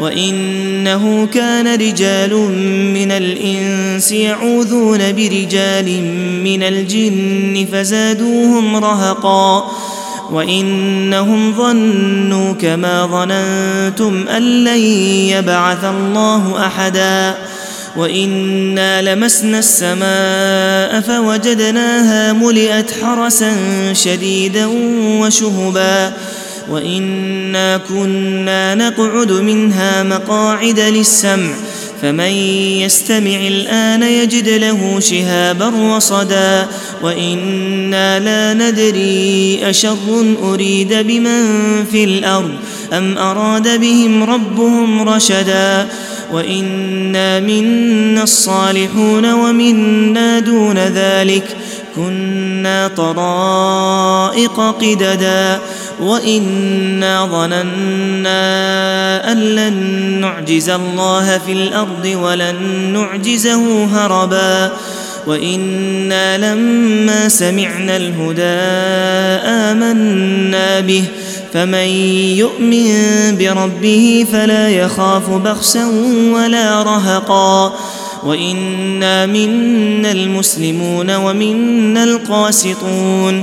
وانه كان رجال من الانس يعوذون برجال من الجن فزادوهم رهقا وانهم ظنوا كما ظننتم ان لن يبعث الله احدا وانا لمسنا السماء فوجدناها ملئت حرسا شديدا وشهبا وإنا كنا نقعد منها مقاعد للسمع فمن يستمع الآن يجد له شهابا رصدا وإنا لا ندري أشر أريد بمن في الأرض أم أراد بهم ربهم رشدا. وإنا منا الصالحون ومنا دون ذلك كنا طرائق قددا. وانا ظننا ان لن نعجز الله في الأرض ولن نعجزه هربا وأنا لما سمعنا الهدى امنا به فمن يؤمن بربه فلا يخاف بخسا ولا رهقا وانا منا المسلمون ومنا القاسطون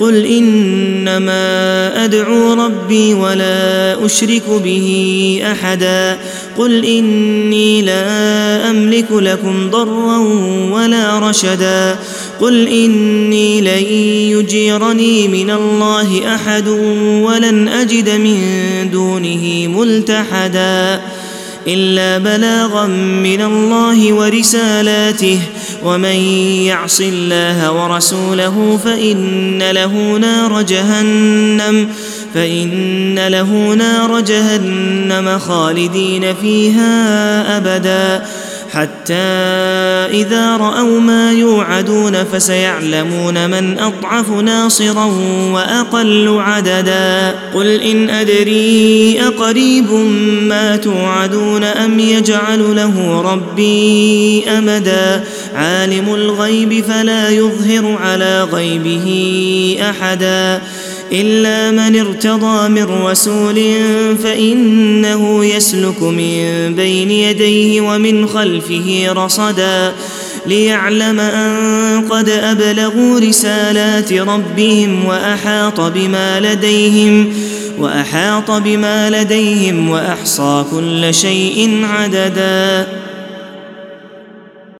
قل إنما أدعو ربي ولا أشرك به أحدا. قل إني لا أملك لكم ضرا ولا رشدا. قل إني لن يجيرني من الله أحد ولن أجد من دونه ملتحدا. إلا بلاغا من الله ورسالاته. ومن يعص الله ورسوله فإن له نار جهنم فإن له نار جهنم خالدين فيها أبدا. حتى إذا رأوا ما يوعدون فسيعلمون من أضعف ناصرا وأقل عددا. قل إن أدري أقريب ما توعدون أم يجعل له ربي أمدا. عالم الغيب فلا يظهر على غيبه أحدا إلا من ارتضى من رسول فإنه يسلك من بين يديه ومن خلفه رصدا ليعلم أن قد أبلغوا رسالات ربهم وأحاط بما لديهم وأحاط بما لديهم وأحصى كل شيء عددا